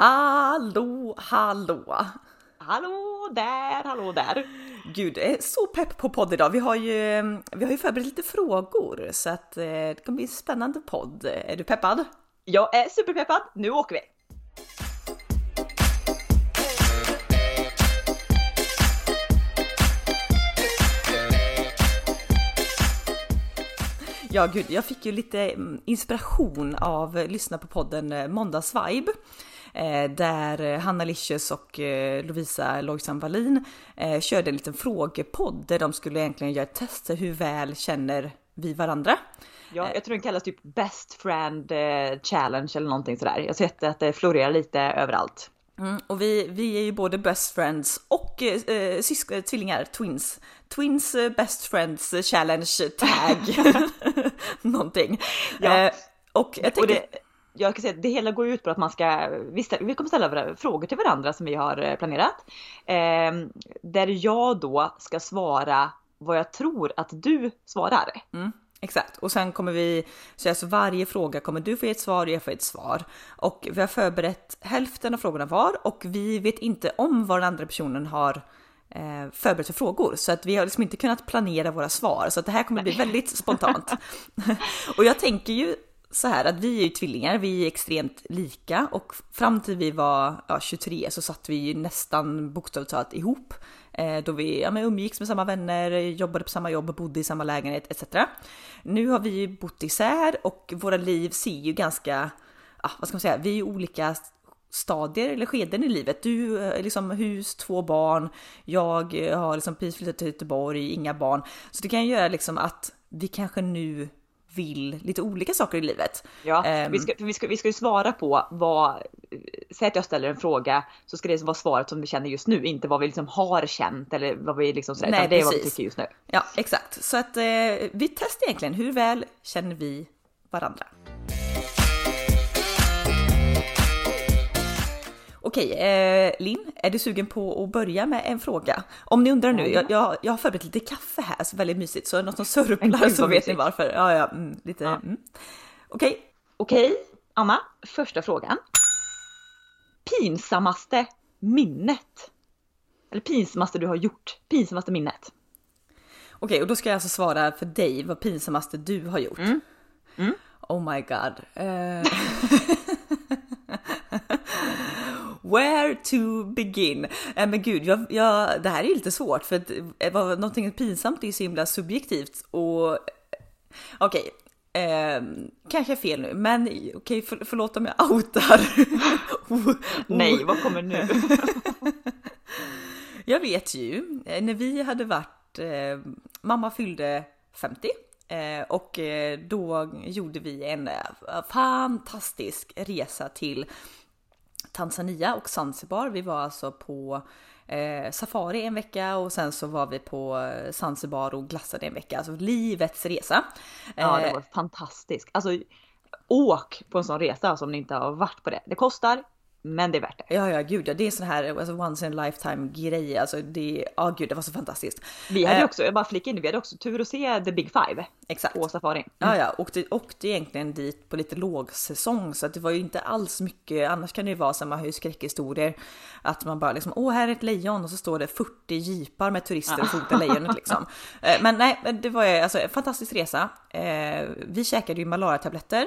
Hallå, hallå! Hallå där, hallå där! Gud, jag är så pepp på podd idag. Vi har ju, vi har ju förberett lite frågor så att eh, det kommer bli en spännande podd. Är du peppad? Jag är superpeppad, nu åker vi! Ja, gud, jag fick ju lite mm, inspiration av att lyssna på podden eh, Måndagsvibe. Eh, där Hanna Licious och eh, Lovisa Lojsan Wallin körde en liten frågepodd där de skulle egentligen göra ett test. Hur väl känner vi varandra? Ja, jag tror den kallas typ Best Friend Challenge eller någonting sådär. Jag har sett att det florerar lite överallt. Mm, och vi, vi är ju både best friends och eh, syskon, tvillingar, twins. Twins eh, best friends challenge tag. Någonting. Ja. Eh, och jag tänker... Och det, jag kan säga att det hela går ut på att man ska, vi, vi kommer ställa frågor till varandra som vi har eh, planerat. Eh, där jag då ska svara vad jag tror att du svarar. Mm. Exakt, och sen kommer vi, så alltså varje fråga kommer du få ett svar och jag får ett svar. Och vi har förberett hälften av frågorna var och vi vet inte om vad den andra personen har eh, förberett för frågor. Så att vi har liksom inte kunnat planera våra svar, så att det här kommer bli väldigt spontant. och jag tänker ju så här att vi är ju tvillingar, vi är extremt lika och fram till vi var ja, 23 så satt vi ju nästan bokstavligt talat ihop. Eh, då vi ja, men umgicks med samma vänner, jobbade på samma jobb, bodde i samma lägenhet etc. Nu har vi ju bott isär och våra liv ser ju ganska, ja, vad ska man säga, vi är ju olika stadier eller skeden i livet. Du är liksom hus, två barn, jag eh, har liksom precis flyttat till Göteborg, inga barn. Så det kan göra liksom att vi kanske nu vill lite olika saker i livet. Ja, um, vi, ska, vi, ska, vi ska ju svara på vad, säg att jag ställer en fråga så ska det vara svaret som vi känner just nu, inte vad vi liksom har känt eller vad vi liksom sådär, Nej, det är vad vi tycker just nu. Ja, exakt. Så att eh, vi testar egentligen, hur väl känner vi varandra? Okej, eh, Linn, är du sugen på att börja med en fråga? Om ni undrar nu, jag, jag, jag har förberett lite kaffe här, så väldigt mysigt, så något som sörplar så vet ni varför. Ja, ja, mm, lite. Ja. Mm. Okej. Okej, Anna, första frågan. Pinsammaste minnet? Eller pinsammaste du har gjort? Pinsammaste minnet? Okej, och då ska jag alltså svara för dig vad pinsammaste du har gjort. Mm. Mm. Oh my god. Uh... Where to begin? Äh, men gud, jag, jag, det här är lite svårt för att eh, vad, någonting pinsamt är så himla subjektivt och okej, okay, eh, kanske fel nu, men okej, okay, för, förlåt om jag outar. Nej, vad kommer nu? jag vet ju, eh, när vi hade varit, eh, mamma fyllde 50 eh, och då gjorde vi en fantastisk resa till Tanzania och Zanzibar. Vi var alltså på eh, safari en vecka och sen så var vi på eh, Zanzibar och glassade en vecka. Alltså livets resa. Ja, det eh, var fantastiskt. Alltså åk på en sån resa alltså, om ni inte har varit på det. Det kostar men det är värt det. Ja, ja, gud ja, det är sån här alltså, once in a lifetime grej. Alltså det, ja oh, gud, det var så fantastiskt. Vi hade eh, också, jag bara flika in vi hade också tur att se the big five. Exakt. På safari. Mm. Ja, ja, åkte, åkte egentligen dit på lite lågsäsong så att det var ju inte alls mycket. Annars kan det ju vara så man har ju skräckhistorier att man bara liksom, åh, här är ett lejon och så står det 40 jeepar med turister och fotar lejonet liksom. Eh, men nej, det var ju alltså en fantastisk resa. Eh, vi käkade ju malariatabletter,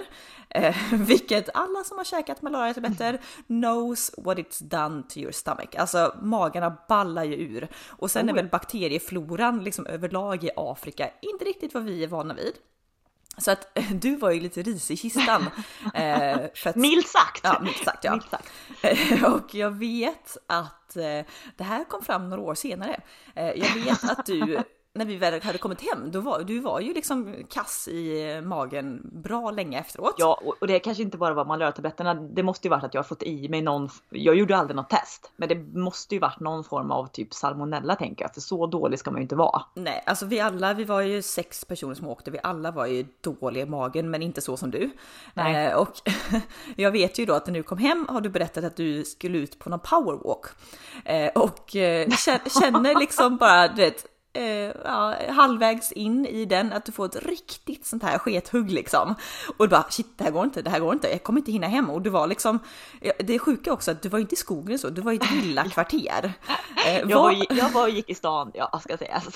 vilket alla som har käkat malariatabletter knows what it's done to your stomach. Alltså magarna ballar ju ur. Och sen är väl bakteriefloran liksom överlag i Afrika inte riktigt vad vi är vana vid. Så att du var ju lite risig i kistan. eh, att, milt sagt! Ja, milt sagt ja. Milt sagt. och jag vet att eh, det här kom fram några år senare. Eh, jag vet att du när vi väl hade kommit hem, då var, du var ju liksom kass i magen bra länge efteråt. Ja, och det kanske inte bara var malariatabletterna. Det måste ju varit att jag har fått i mig någon. Jag gjorde aldrig något test, men det måste ju varit någon form av typ salmonella tänker jag, för så dålig ska man ju inte vara. Nej, alltså vi alla, vi var ju sex personer som åkte. Vi alla var ju dåliga i magen, men inte så som du. Nej. Eh, och jag vet ju då att när du kom hem har du berättat att du skulle ut på någon powerwalk eh, och eh, känner liksom bara, du vet eh, ja, halvvägs in i den att du får ett riktigt sånt här skethugg liksom. Och du bara shit, det här går inte, det här går inte, jag kommer inte hinna hem. Och du var liksom, det är sjuka också att du var inte i skogen så, du var i ett villakvarter. Eh, jag, var, jag var och gick i stan, ja ska sägas.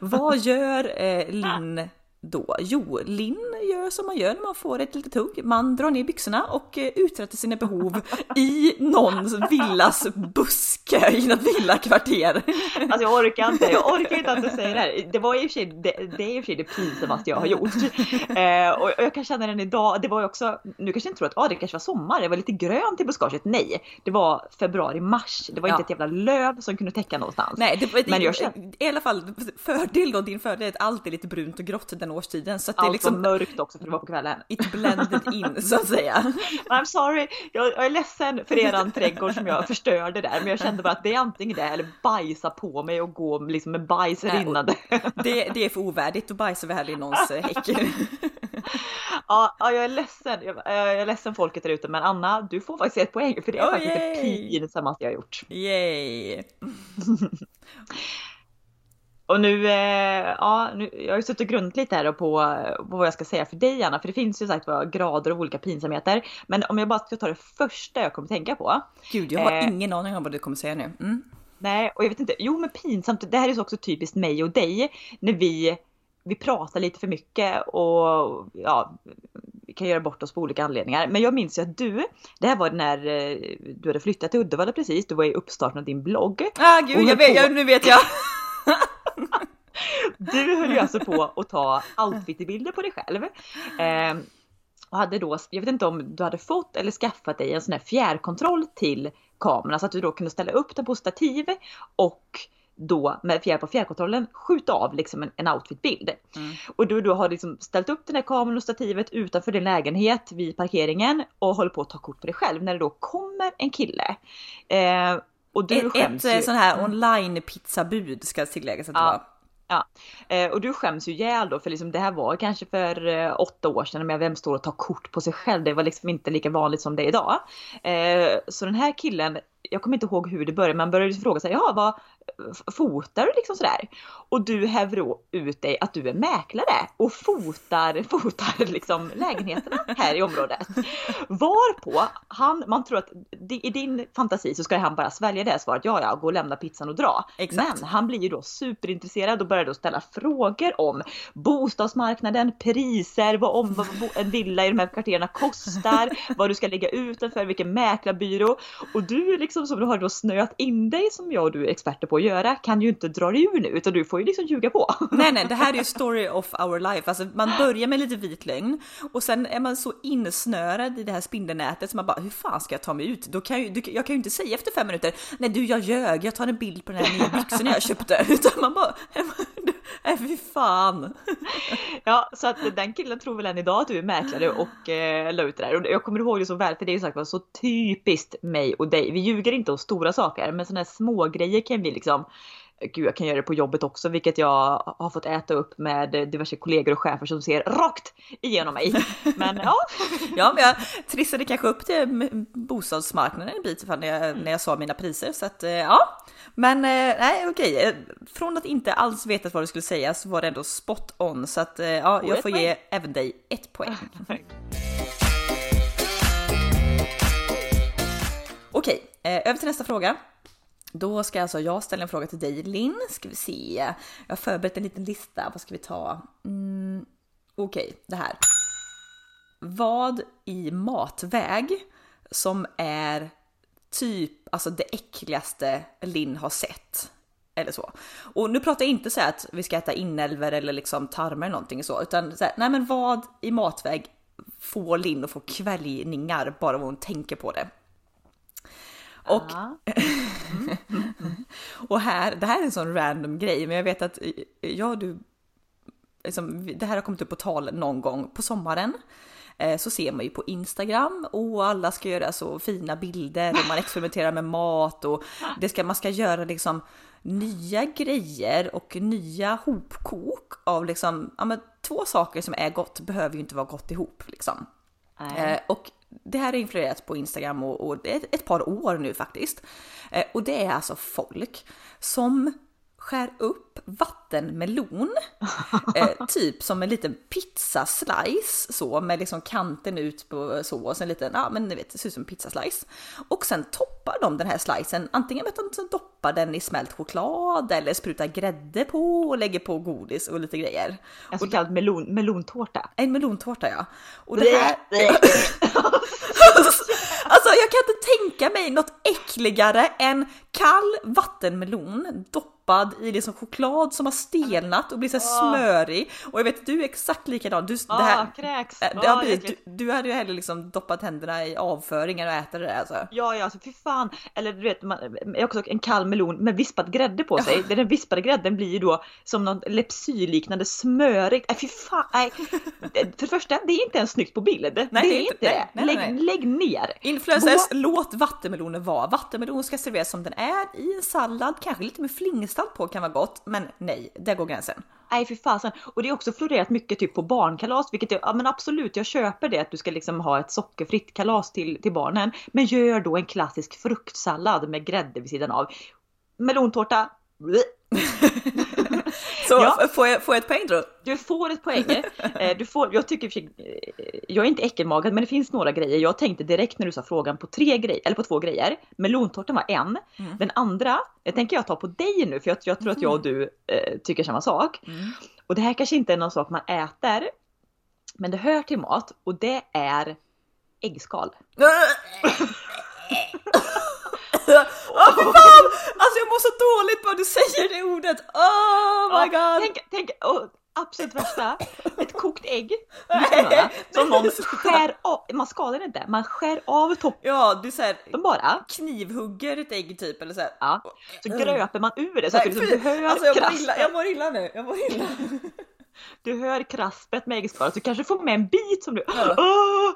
vad gör eh, Linn då? Jo, Linn gör som man gör när man får ett litet hugg. Man drar ner byxorna och eh, uträttar sina behov i någons villas buske i något villakvarter. Alltså jag orkar inte, jag orkar inte att du säger det här. Det var i och för sig det, det är i och för sig det pinsammaste jag har gjort. Eh, och jag kan känna den idag, det var ju också, nu kanske inte tror att ah, det kanske var sommar, det var lite grönt i buskaget. Nej, det var februari-mars. Det var ja. inte ett jävla löv som kunde täcka någonstans. Nej, det, Men jag känner... i alla fall fördel då, din fördel är att allt är lite brunt och grått den årstiden. Så att det är liksom mörkt också för det var på kvällen. It blended in så att säga. I'm sorry, jag, jag är ledsen för eran trädgård som jag förstörde där. Men jag kände bara att det är antingen det eller bajsa på mig och gå liksom med bajs rinnande. Det, det är för ovärdigt att bajsa över i någons eh, häck. Ja, ja, jag är ledsen. Jag, jag är ledsen folket där ute, men Anna, du får faktiskt ett poäng för det är oh, faktiskt yay. det pinsammaste jag har gjort. Yay! Och nu, eh, ja, nu, jag har ju suttit och grundat lite här på, på vad jag ska säga för dig Anna, för det finns ju sagt grader av olika pinsamheter. Men om jag bara ska ta det första jag kommer tänka på. Gud, jag har eh, ingen aning om vad du kommer säga nu. Mm. Nej, och jag vet inte, jo men pinsamt, det här är så också typiskt mig och dig, när vi, vi pratar lite för mycket och ja, vi kan göra bort oss på olika anledningar. Men jag minns ju att du, det här var när eh, du hade flyttat till Uddevalla precis, du var i uppstarten av din blogg. Ah gud, jag vet, jag, nu vet jag! du höll ju alltså på att ta outfitbilder på dig själv. Eh, och hade då, jag vet inte om du hade fått eller skaffat dig en sån här fjärrkontroll till kameran så att du då kunde ställa upp den på stativ och då med fjärr på fjärrkontrollen skjuta av liksom en, en outfitbild. Mm. Och du då har liksom ställt upp den här kameran och stativet utanför din lägenhet vid parkeringen och håller på att ta kort på dig själv när det då kommer en kille. Eh, och du ett, skäms ett ju... sån här online pizzabud ska tilläggas att det var. Ja, eh, och du skäms ju ihjäl då för liksom det här var kanske för eh, åtta år sedan med vem står och tar kort på sig själv. Det var liksom inte lika vanligt som det är idag. Eh, så den här killen, jag kommer inte ihåg hur det började, man började fråga sig, ja vad, fotar du liksom sådär? Och du häver ut dig att du är mäklare och fotar, fotar liksom lägenheterna här i området. Varpå han, man tror att i din fantasi så ska han bara svälja det svaret, ja ja, gå och lämna pizzan och dra. Exakt. Men han blir ju då superintresserad och börjar då ställa frågor om bostadsmarknaden, priser, vad, om, vad en villa i de här kvarterna kostar, vad du ska lägga ut den för, vilken mäklarbyrå. Och du liksom som du har då snöat in dig som jag och du är experter på göra kan ju inte dra dig ur nu utan du får ju liksom ljuga på. Nej nej, det här är ju story of our life. Alltså man börjar med lite vit lögn och sen är man så insnörad i det här spindelnätet så man bara hur fan ska jag ta mig ut? Då kan jag, jag kan ju inte säga efter fem minuter nej du jag ljög, jag tar en bild på den här nya byxorna jag köpte. Utan man bara nej fy fan. Ja så att den killen tror väl än idag att du är mäklare och eh, la ut det där. Och jag kommer ihåg det så väl för det är ju sagt så typiskt mig och dig. Vi ljuger inte om stora saker men sådana här små grejer kan vi liksom Gud, jag kan göra det på jobbet också, vilket jag har fått äta upp med diverse kollegor och chefer som ser rakt igenom mig. Men ja. ja, men jag trissade kanske upp till bostadsmarknaden en bit när jag, när jag sa mina priser. Så att eh, ja, men eh, nej okej. Eh, från att inte alls veta vad du skulle säga så var det ändå spot on. Så att ja, jag får ge även dig ett poäng. Okej, över till nästa fråga. Då ska alltså jag ställa en fråga till dig Linn. Ska vi se. Jag har förberett en liten lista. Vad ska vi ta? Mm, Okej, okay, det här. Vad i matväg som är typ alltså det äckligaste Linn har sett? Eller så. Och nu pratar jag inte så att vi ska äta inälvor eller liksom tarmar eller någonting så, utan så här, nej men vad i matväg får Linn att få kväljningar bara hon tänker på det? Och, och här, det här är en sån random grej, men jag vet att jag och du, liksom, det här har kommit upp på tal någon gång på sommaren. Eh, så ser man ju på Instagram och alla ska göra så fina bilder och man experimenterar med mat och det ska, man ska göra liksom nya grejer och nya hopkok av liksom, ja men två saker som är gott behöver ju inte vara gott ihop liksom. Eh, och det här har influerat på Instagram och, och ett, ett, par år nu faktiskt. Eh, och det är alltså folk som skär upp vattenmelon, eh, typ som en liten pizzaslice så med liksom kanten ut på så och sen liten, ja men ni vet det ser ut som en pizzaslice. Och sen toppar de den här slicen antingen med att de doppar den i smält choklad eller sprutar grädde på och lägger på godis och lite grejer. En så kallad melon, melontårta. En melontårta ja. Och det här... alltså jag kan inte tänka mig något äckligare än kall vattenmelon doppad i liksom choklad som har stelnat och blir så smörig. Och jag vet du är exakt likadan. Du, ah, det här, kräks. Det har blivit, du, du hade ju hellre liksom doppat händerna i avföringen och ätit det där alltså. Ja, ja, alltså fy fan. Eller du vet, man, också en kall melon med vispad grädde på sig. Ja. Den vispade grädden blir ju då som någon lepsylliknande smörigt. Äh, fy fan, nej. För det första, det är inte ens snyggt på bild. Nej, det, är inte det. Nej, lägg, nej. lägg ner. Influencers, Gå... låt vattenmelonen vara. Vattenmelon ska serveras som den är i en sallad, kanske lite med flingstall på kan vara gott, men nej, där går gränsen. Nej för fasen. Och det är också florerat mycket typ på barnkalas, vilket är, ja men absolut, jag köper det att du ska liksom ha ett sockerfritt kalas till, till barnen. Men gör då en klassisk fruktsallad med grädde vid sidan av. Melontårta, Så ja. får, jag, får jag ett poäng då? Du får ett poäng. Eh, du får, jag tycker, eh, jag är inte äckelmagad men det finns några grejer. Jag tänkte direkt när du sa frågan på tre grejer, eller på två grejer. Melontårtan var en. Mm. Den andra, jag tänker jag ta på dig nu för jag, jag tror att jag och du eh, tycker samma sak. Mm. Och det här kanske inte är någon sak man äter. Men det hör till mat och det är äggskal. Åh oh, fan! Alltså jag mår så dåligt bara du säger det ordet. Oh my god! Tänk, tänk oh, absolut värsta, ett kokt ägg. Som någon skär av, man skalar det inte, man skär av toppen. Ja, du säger de bara knivhugger ett ägg typ eller så här. Ja, så gröper man ur det så att du, liksom, du hör alltså, jag, mår illa, jag mår illa nu, jag mår illa. Du hör kraspet med äggskalet, du kanske får med en bit som du... Ja. Oh!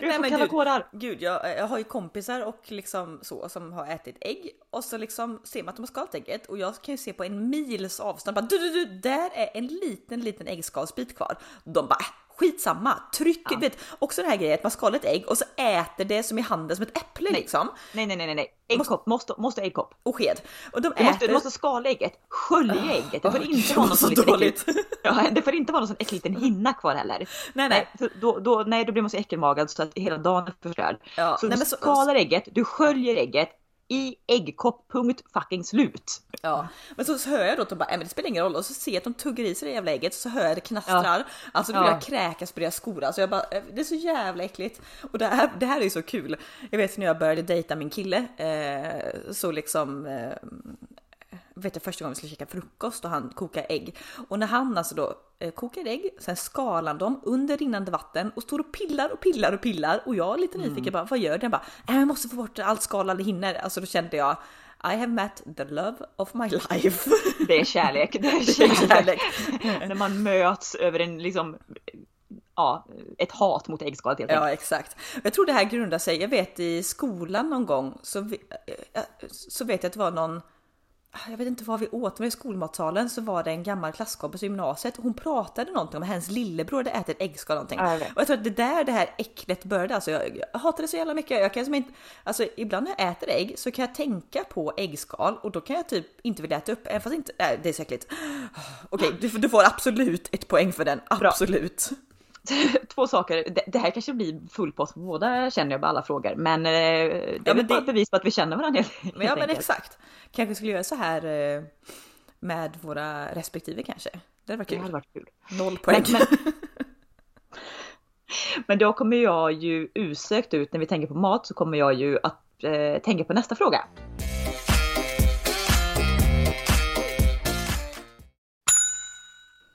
Nej, men gud, kårar. gud jag, jag har ju kompisar och liksom så som har ätit ägg och så liksom ser man att de har skalat ägget och jag kan ju se på en mils avstånd bara du, du, du, där är en liten, liten äggskalsbit kvar. De bara skitsamma, tryck, ja. vet, också den här grejen att man skalar ett ägg och så äter det som i handen som ett äpple nej. liksom. Nej, nej, nej, nej, äggkopp, måste, måste äggkopp. Och sked. Och de du, måste, du måste skala ägget, skölja oh, ägget, det får oh, inte vara något så dåligt. ja, det får inte vara någon sån äcklig liten hinna kvar heller. Nej, nej. nej då, då, nej, då blir man så äckelmagad så att hela dagen är förstörd. Ja, så nej, du skalar så... ägget, du sköljer ägget, i äggkopp, punkt fucking slut. Ja, men så, så hör jag då att de bara, men det spelar ingen roll och så ser jag att de tuggar i sig det jävla ägget så hör jag det knastrar. Ja. Alltså då vill ja. jag kräkas på deras skor. Alltså jag bara, äh, det är så jävla äckligt. Och det här, det här är så kul. Jag vet när jag började dejta min kille eh, så liksom eh, vet jag första gången vi skulle käka frukost och han kokar ägg. Och när han alltså då eh, kokar ägg, sen skalar han dem under rinnande vatten och står och pillar och pillar och pillar och jag är lite nyfiken mm. bara vad gör den? Bara, jag måste få bort allt skal alla hinner. Alltså då kände jag I have met the love of my life. Det är kärlek. Det är kärlek. Det är kärlek. när man möts över en liksom ja, ett hat mot äggskalet helt enkelt. Ja exakt. Jag tror det här grundar sig, jag vet i skolan någon gång så, eh, så vet jag att det var någon jag vet inte vad vi åt, men i skolmatsalen så var det en gammal klasskompis i gymnasiet. Hon pratade någonting om att hennes lillebror hade ätit äggskal någonting. Ja, jag och jag tror att det där det här äcklet började. Alltså jag, jag hatar det så jävla mycket. Jag kan som inte, alltså ibland när jag äter ägg så kan jag tänka på äggskal och då kan jag typ inte vilja äta upp, även fast inte, nej, det är så äckligt. Okej, okay, du, du, får absolut ett poäng för den, absolut. Bra. två saker. Det, det, här kanske blir full post på båda känner jag på alla frågor. Men eh, det ja, är bara ett bevis på att vi känner varandra helt, helt Ja men exakt. Kanske skulle göra så här eh, med våra respektive kanske. Det hade varit kul. Det hade varit kul. Noll poäng. Men, men, men då kommer jag ju usökt ut när vi tänker på mat så kommer jag ju att eh, tänka på nästa fråga.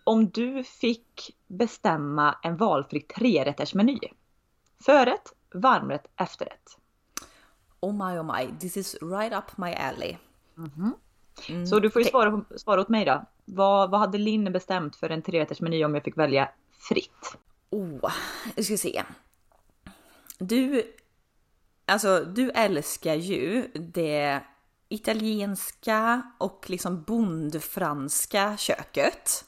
Om du fick bestämma en valfri trerättersmeny. Förrätt, varmrätt, efterrätt. Oh my oh my, this is right up my alley. Mm -hmm. mm. Så du får ju svara, svara åt mig då. Vad, vad hade Linn bestämt för en trerättersmeny om jag fick välja fritt? Oh, nu ska se. Du, alltså du älskar ju det italienska och liksom bondfranska köket.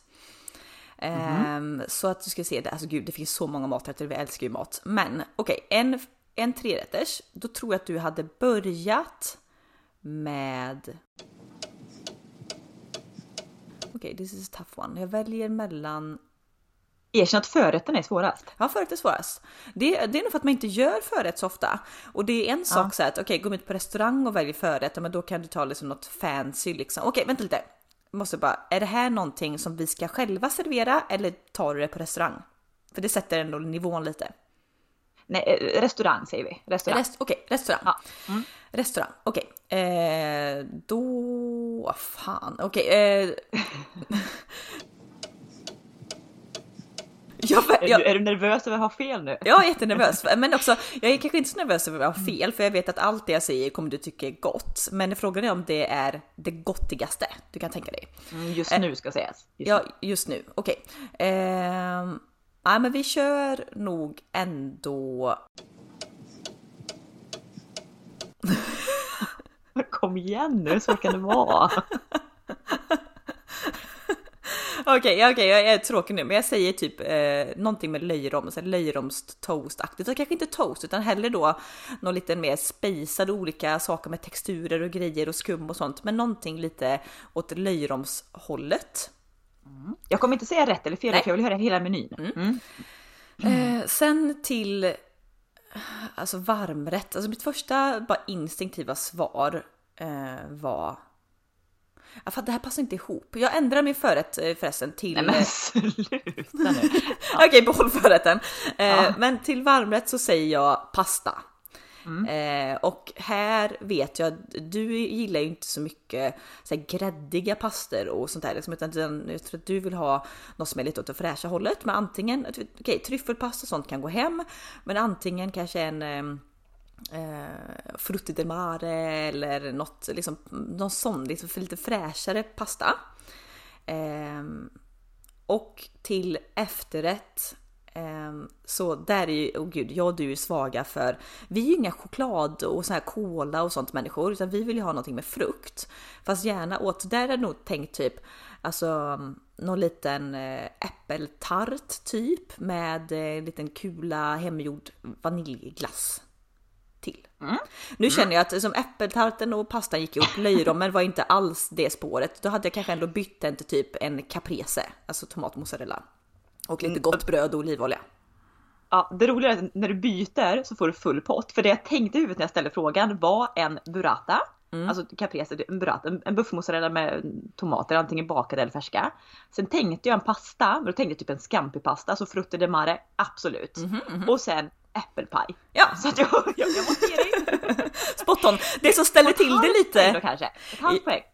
Mm. så att du ska se det, alltså gud det finns så många maträtter, vi älskar ju mat. Men okej, okay, en, en trerätters, då tror jag att du hade börjat med okej, okay, this is a tough one. Jag väljer mellan Erkänn att förrätten är svårast. Ja, förrätt är svårast. Det, det är nog för att man inte gör förrätt så ofta. Och det är en sak så att okej, okay, gå ut på restaurang och välj förrätt, men då kan du ta liksom något fancy liksom. Okej, okay, vänta lite. Måste bara, är det här någonting som vi ska själva servera eller tar du det på restaurang? För det sätter ändå nivån lite. Nej, eh, restaurang säger vi. Restaurang. Rest, okej, okay, restaurang. Ja. Mm. Restaurang, okej. Okay. Eh, då... Fan, okej. Okay, eh, Jag, jag, är, du, är, du, nervös över att ha fel nu? Jag är jättenervös, men också jag är kanske inte så nervös över att ha fel, för jag vet att allt det jag säger kommer du tycka är gott. Men frågan är om det är det gottigaste du kan tänka dig. Mm, just nu ska sägas. Just ja, just nu. Okej. Okay. Eh, ja, men vi kör nog ändå. Kom igen nu, så kan det vara. Okej, okay, okay, jag är tråkig nu, men jag säger typ eh, någonting med löjrom, så löjromst toastaktigt. Så kanske inte toast, utan hellre då något lite mer spejsade olika saker med texturer och grejer och skum och sånt, men någonting lite åt löjromshållet. Mm. Jag kommer inte säga rätt eller fel, för jag vill höra hela menyn. Mm. Mm. Eh, sen till alltså varmrätt. Alltså mitt första bara instinktiva svar eh, var Ja, för det här passar inte ihop. Jag ändrar min förrätt eh, förresten till... Nej men sluta nu. Okej, okay, behåll förrätten. Eh, ja. Men till varmrätt så säger jag pasta. Mm. Eh, och här vet jag att du gillar ju inte så mycket så här, gräddiga pastor och sånt där. Liksom, utan jag tror att du vill ha något som är lite åt det fräscha hållet. Men antingen, okej okay, tryffelpasta och sånt kan gå hem. Men antingen kanske en eh, frutti del mare eller något, liksom, någon sån liksom för lite fräschare pasta. Eh, och till efterrätt eh, så där är ju, oh gud, jag och du är svaga för, vi är ju inga choklad och så här kola och sånt människor, utan vi vill ju ha någonting med frukt. Fast gärna åt, där är nog tänkt typ, alltså någon liten eh, äppeltart typ med eh, en liten kula hemgjord vaniljglass till. Mm. Nu känner jag att som äppeltarten och pastan gick upp, löjrommen var inte alls det spåret. Då hade jag kanske ändå bytt den till typ en caprese, alltså tomatmozzarella. Och lite mm. gott bröd och olivolja. Ja, det roliga är att när du byter så får du full pott. För det jag tänkte i huvudet när jag ställde frågan var en burrata. Mm. Alltså caprese, en burrata, en buffmozzarella med tomater, antingen bakade eller färska. Sen tänkte jag en pasta, men då tänkte jag typ en scampi-pasta, alltså frutte de mare, absolut. Mm -hmm. Och sen äppelpaj. Ja. Så att jag, jag, jag måste ge dig. Spot on. Det som ställde till det lite. Då kanske.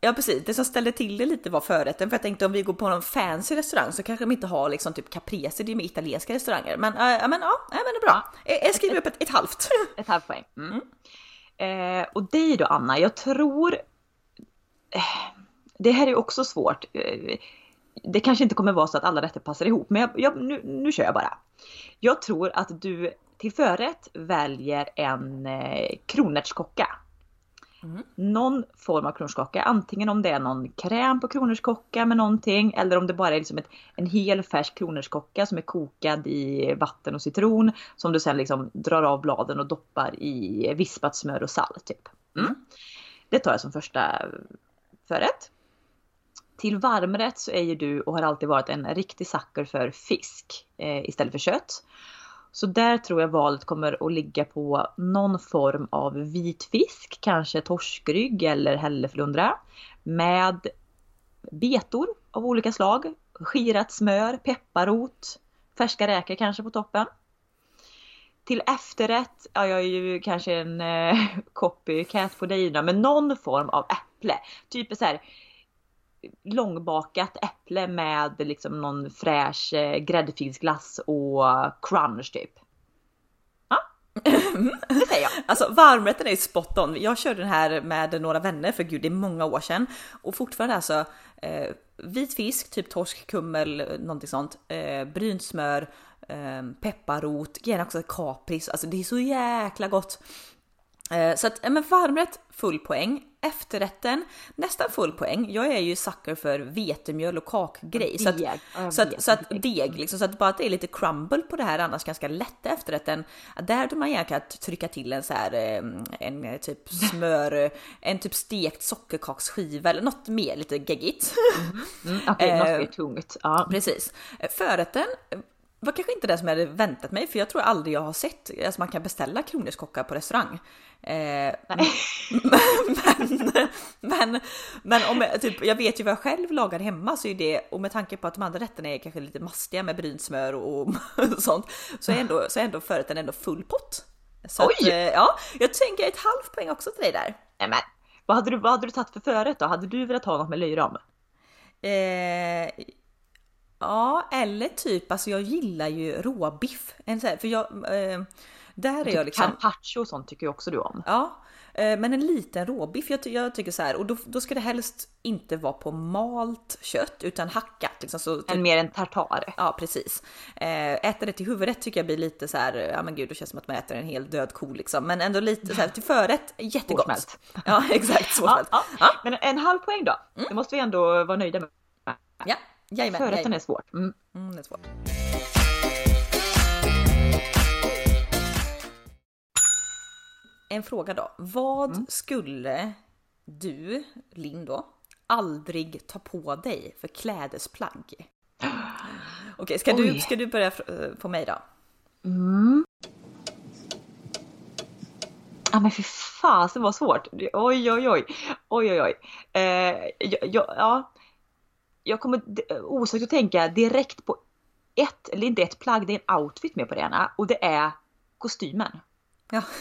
Ja precis. Det som ställde till det lite var förrätten. För jag tänkte om vi går på någon fancy restaurang så kanske de inte har liksom typ caprese, det är med italienska restauranger. Men, äh, men ja, äh, men det är bra. Ja. Jag skriver upp ett, ett halvt. Ett halvt poäng. Mm. Mm. Eh, och dig då Anna, jag tror... Eh, det här är också svårt. Eh, det kanske inte kommer vara så att alla rätter passar ihop, men jag, jag, nu, nu kör jag bara. Jag tror att du till förrätt väljer en eh, kronärtskocka. Mm. Någon form av kronärtskocka, antingen om det är någon kräm på kronärtskocka med någonting eller om det bara är liksom ett, en hel färsk kronärtskocka som är kokad i vatten och citron som du sen liksom drar av bladen och doppar i vispat smör och salt. Typ. Mm. mm. Det tar jag som första förrätt. Till varmrätt så är ju du och har alltid varit en riktig sucker för fisk eh, istället för kött. Så där tror jag valet kommer att ligga på någon form av vit fisk, kanske torskrygg eller hälleflundra. Med betor av olika slag, skirat smör, pepparrot, färska räkor kanske på toppen. Till efterrätt, ja jag är ju kanske en eh, copycat på dig men någon form av äpple. Typ så här långbakat äpple med liksom någon fräsch eh, gräddfilsglass och crunch typ. Ja, det säger jag. Alltså varmrätten är spot on. Jag körde den här med några vänner för gud det är många år sedan och fortfarande alltså eh, vit fisk, typ torsk, kummel, någonting sånt, eh, brynt smör, eh, pepparrot, gärna också kapris. Alltså det är så jäkla gott. Eh, så att, men varmrätt full poäng. Efterrätten nästan full poäng. Jag är ju sucker för vetemjöl och kakgrej. Så att, så att, så att deg, liksom, så att bara att det är lite crumble på det här annars ganska lätta efterrätten. Där hade man gärna kunnat trycka till en så här en eh, typ smör, en typ stekt sockerkaksskiva eller något mer lite geggigt. Mm. Mm, Okej, okay, något mer tungt. Ja. Precis. Förrätten var kanske inte det som jag hade väntat mig, för jag tror aldrig jag har sett, alltså man kan beställa kronärtskockar på restaurang. Eh, men, men, men, om jag, typ, jag vet ju vad jag själv lagar hemma så är det, och med tanke på att de andra rätterna är kanske lite mastiga med brynt smör och, och sånt, så är ändå, så är ändå förrätten ändå full pott. Så Oj! Att, eh, ja, jag tänker ett halvt poäng också till dig där. Nej, men, vad hade du, vad hade du tagit för förrätt då? Hade du velat ha något med löjrom? Eh, Ja, eller typ, alltså jag gillar ju råbiff. för jag, eh, där är typ jag liksom... Carpaccio och sånt tycker jag också du om. Ja, eh, men en liten råbiff. Jag, jag tycker så här, och då, då, ska det helst inte vara på malt kött utan hackat. Liksom, så typ, en mer en tartar. Ja, precis. Eh, äta det till huvudrätt tycker jag blir lite så här, ja men gud, det känns som att man äter en hel död ko liksom. Men ändå lite så här till förrätt, jättegott. Svårsmält. Ja, exakt. Svårsmält. Ja, ja. ja, Men en halv poäng då. Mm. Det måste vi ändå vara nöjda med. Ja. Jajamän, Förrätten är svårt. Mm. Mm, det är svårt. En fråga då. Vad mm. skulle du, Linn då, aldrig ta på dig för klädesplagg? Okej, ska, du, ska du börja på mig då? Mm. Ja men fy fasen vad svårt. Oj oj oj. Oj oj oj. Eh, ja, ja, jag kommer osökt att tänka direkt på ett, eller inte ett plagg, det är en outfit med på det ena och det är kostymen. Ja.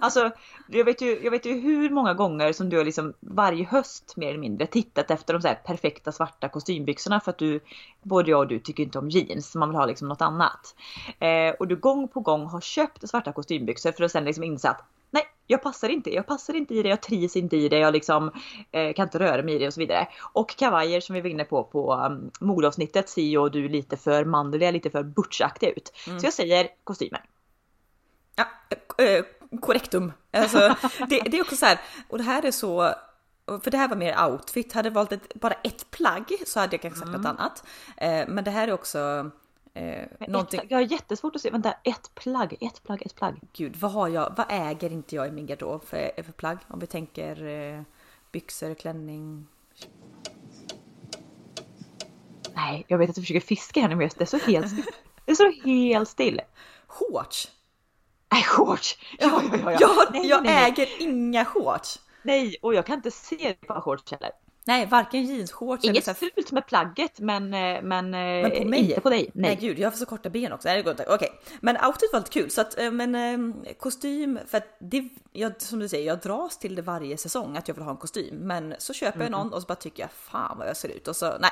Alltså, jag vet, ju, jag vet ju hur många gånger som du har liksom varje höst mer eller mindre tittat efter de så perfekta svarta kostymbyxorna för att du, både jag och du tycker inte om jeans, man vill ha liksom något annat. Eh, och du gång på gång har köpt svarta kostymbyxor för att sen liksom inse att nej, jag passar inte, jag passar inte i det, jag trivs inte i det, jag liksom eh, kan inte röra mig i det och så vidare. Och kavajer som vi var inne på på um, modeavsnittet ser ju du lite för manliga, lite för butchaktiga ut. Mm. Så jag säger kostymer. Ja, äh, korrektum. Alltså, det, det, är också så här, och det här är så för det här var mer outfit. Hade jag valt ett, bara ett plagg så hade jag kanske sagt mm. något annat. Eh, men det här är också Eh, någonting... ett, jag har jättesvårt att se, vänta, ett plagg, ett plagg, ett plagg. Gud, vad har jag, vad äger inte jag i min garderob för, för plagg? Om vi tänker eh, byxor, klänning. Nej, jag vet att du försöker fiska här nu men det är så helt still. Det är så helt still. Shorts? Nej, shorts! Ja, ja, ja, ja. Jag, nej, jag nej, äger nej. inga shorts. Nej, och jag kan inte se på shorts heller. Nej, varken jeansshorts Inget eller så fult med plagget men, eh, men, eh, men på mig? inte på dig. Nej. Nej gud, jag har så korta ben också. Nej, Okej, okay. men outfit var lite kul så att eh, men kostym för att det jag, som du säger, jag dras till det varje säsong att jag vill ha en kostym, men så köper jag mm. någon och så bara tycker jag fan vad jag ser ut och så nej.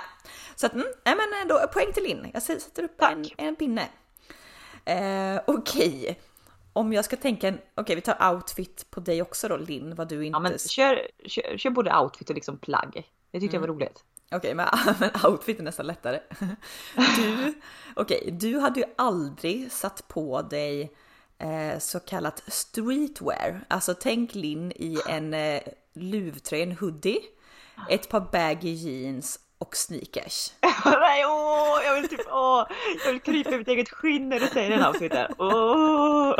Så att mm, nej, men ändå poäng till Linn. Jag sätter upp en, en pinne. Eh, Okej. Okay om jag ska tänka, okej okay, vi tar outfit på dig också då Linn, vad du inte... Ja men kör, kör, kör både outfit och liksom plagg. Det tyckte mm. jag var mm. roligt. Okej, okay, men, men outfit är nästan lättare. Du, okay, du hade ju aldrig satt på dig eh, så kallat streetwear. Alltså tänk Linn i en eh, luvtröja, en hoodie, ett par baggy jeans och sneakers. Nej, åh, jag vill typ, åh, jag vill krypa i mitt eget skinn när du säger den outfiten. Åh,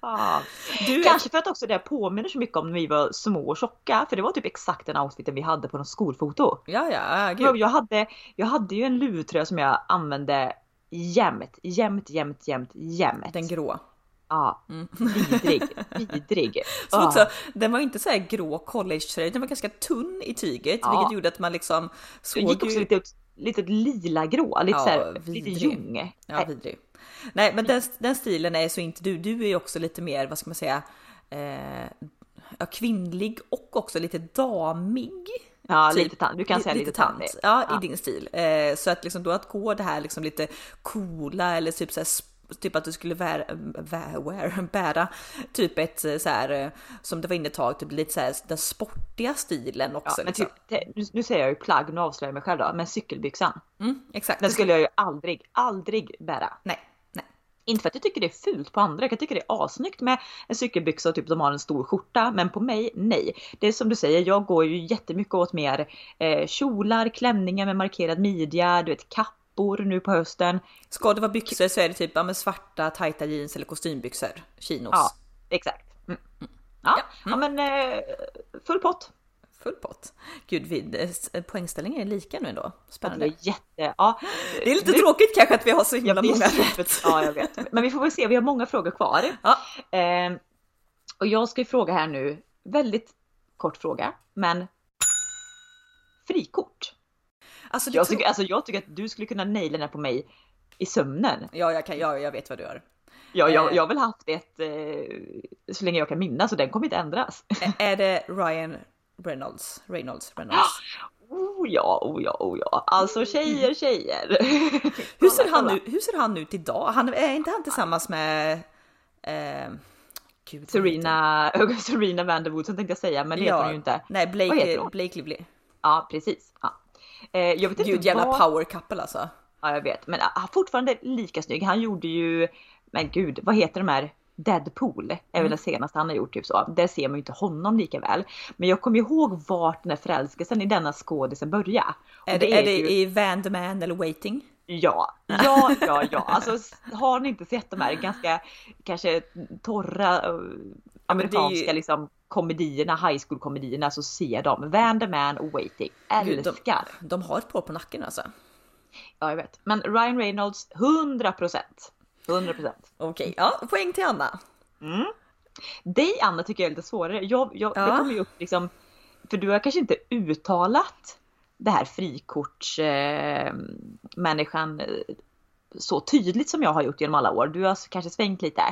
fan. Du Kanske för att också det påminner så mycket om när vi var små och tjocka, för det var typ exakt den outfiten vi hade på något skolfoto. Ja, ja, gud. Jag hade, jag hade ju en luvtröja som jag använde jämt, jämt, jämt, jämt, jämt. Den grå. Ja, mm. vidrig. vidrig. Så också, den var inte så här grå collegetröja, den var ganska tunn i tyget, ja. vilket gjorde att man liksom såg... Gick också lite, lite lila grå, lite ja, så här, lite ljung. Ja, vidrig. Nej, men den, den stilen är så inte du. Du är ju också lite mer, vad ska man säga, eh, kvinnlig och också lite damig. Ja, typ, lite tant. Du kan säga lite, lite tant. Ja, ja, i din stil. Eh, så att liksom då att gå det här liksom lite coola eller typ så här typ att du skulle bära, bära, bära typ ett så här som det var inne ett tag, typ lite så här den sportiga stilen också. Ja, men liksom. typ, nu säger jag ju plagg, nu avslöjar jag mig själv då, men cykelbyxan. Mm, exakt. Den skulle jag ju aldrig, aldrig bära. Nej. Inte för att jag tycker det är fult på andra, jag tycker det är assnyggt med en cykelbyxa och typ de har en stor skjorta. Men på mig, nej. Det är som du säger, jag går ju jättemycket åt mer eh, kjolar, klänningar med markerad midja, du vet kappor nu på hösten. Ska det vara byxor så är det typ ja, svarta tajta jeans eller kostymbyxor, chinos. Ja, exakt. Mm. Ja, ja. ja men eh, full pott. Full pott. Gud, vi, poängställningen är lika nu ändå. Spännande. Det är jätte, ja. Det är lite du, tråkigt kanske att vi har så himla många Ja, jag vet. Men vi får väl se, vi har många frågor kvar. Ja. Eh, och jag ska ju fråga här nu, väldigt kort fråga, men frikort. Alltså, jag, tycker, alltså jag tycker att du skulle kunna naila den här på mig i sömnen. Ja, jag, kan, ja, jag vet vad du gör. Ja, jag, eh. jag har väl haft ett eh, så länge jag kan minnas och den kommer inte ändras. Är det Ryan Reynolds? Reynolds, Reynolds. Oh ja, oh ja, oh ja. Alltså tjejer, tjejer. hur, ser han ut, hur ser han ut idag? Han, är inte han tillsammans med eh, Gud, Serena, Serena Vanderwoodsen tänkte jag säga, men det ja, heter hon ju inte. Nej, Blake, Blake Lively. Ja, precis. Ja. Eh, jag vet Gud, inte jävla vad... power couple alltså. Ja, jag vet, men han fortfarande lika snygg. Han gjorde ju, men gud, vad heter de här? Deadpool är väl mm. det senaste han har gjort. Typ så. Där ser man ju inte honom lika väl. Men jag kommer ihåg vart den här förälskelsen i denna skådisen började. Är det, är, det ju... i Van the Man eller Waiting? Ja, ja, ja, ja. Alltså har ni inte sett de här ganska kanske torra uh, amerikanska ju... liksom komedierna, high school komedierna så ser de Van the Man och Waiting. Älskar. de, de har ett par på nacken alltså. Ja, jag vet. Men Ryan Reynolds 100 procent. 100 procent. Okej, ja, poäng till Anna. Mm. Dig Anna tycker jag är lite svårare. Jag, jag, ja. Det kommer ju upp liksom, för du har kanske inte uttalat det här frikortsmänniskan eh, så tydligt som jag har gjort genom alla år. Du har kanske svängt lite.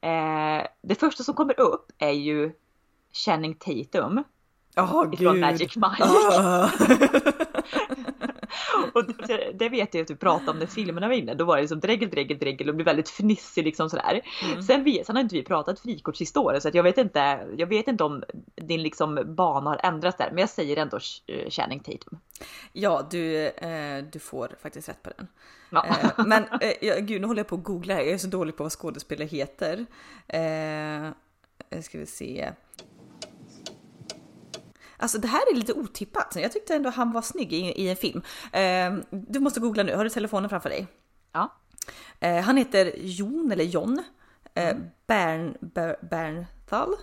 Eh, det första som kommer upp är ju Channing Tatum. Oh, ifrån Gud. Magic Mike. Oh. och det, det, vet jag att du pratade om när filmerna var inne. Då var det liksom dregel, dregel, dregel och blev väldigt fnissig liksom sådär. Mm. Sen, vet, sen har inte vi pratat frikortshistoria så att jag vet inte. Jag vet inte om din liksom bana har ändrats där, men jag säger ändå uh, Channing Tatum. Ja, du, eh, du får faktiskt rätt på den. Ja. Eh, men eh, gud, nu håller jag på att googla här. Jag är så dålig på vad skådespelare heter. Eh, ska vi se. Alltså det här är lite otippat. Jag tyckte ändå han var snygg i, i en film. Eh, du måste googla nu, har du telefonen framför dig? Ja. Eh, han heter Jon eller John eh, mm. Bern, Ber, Bernthal.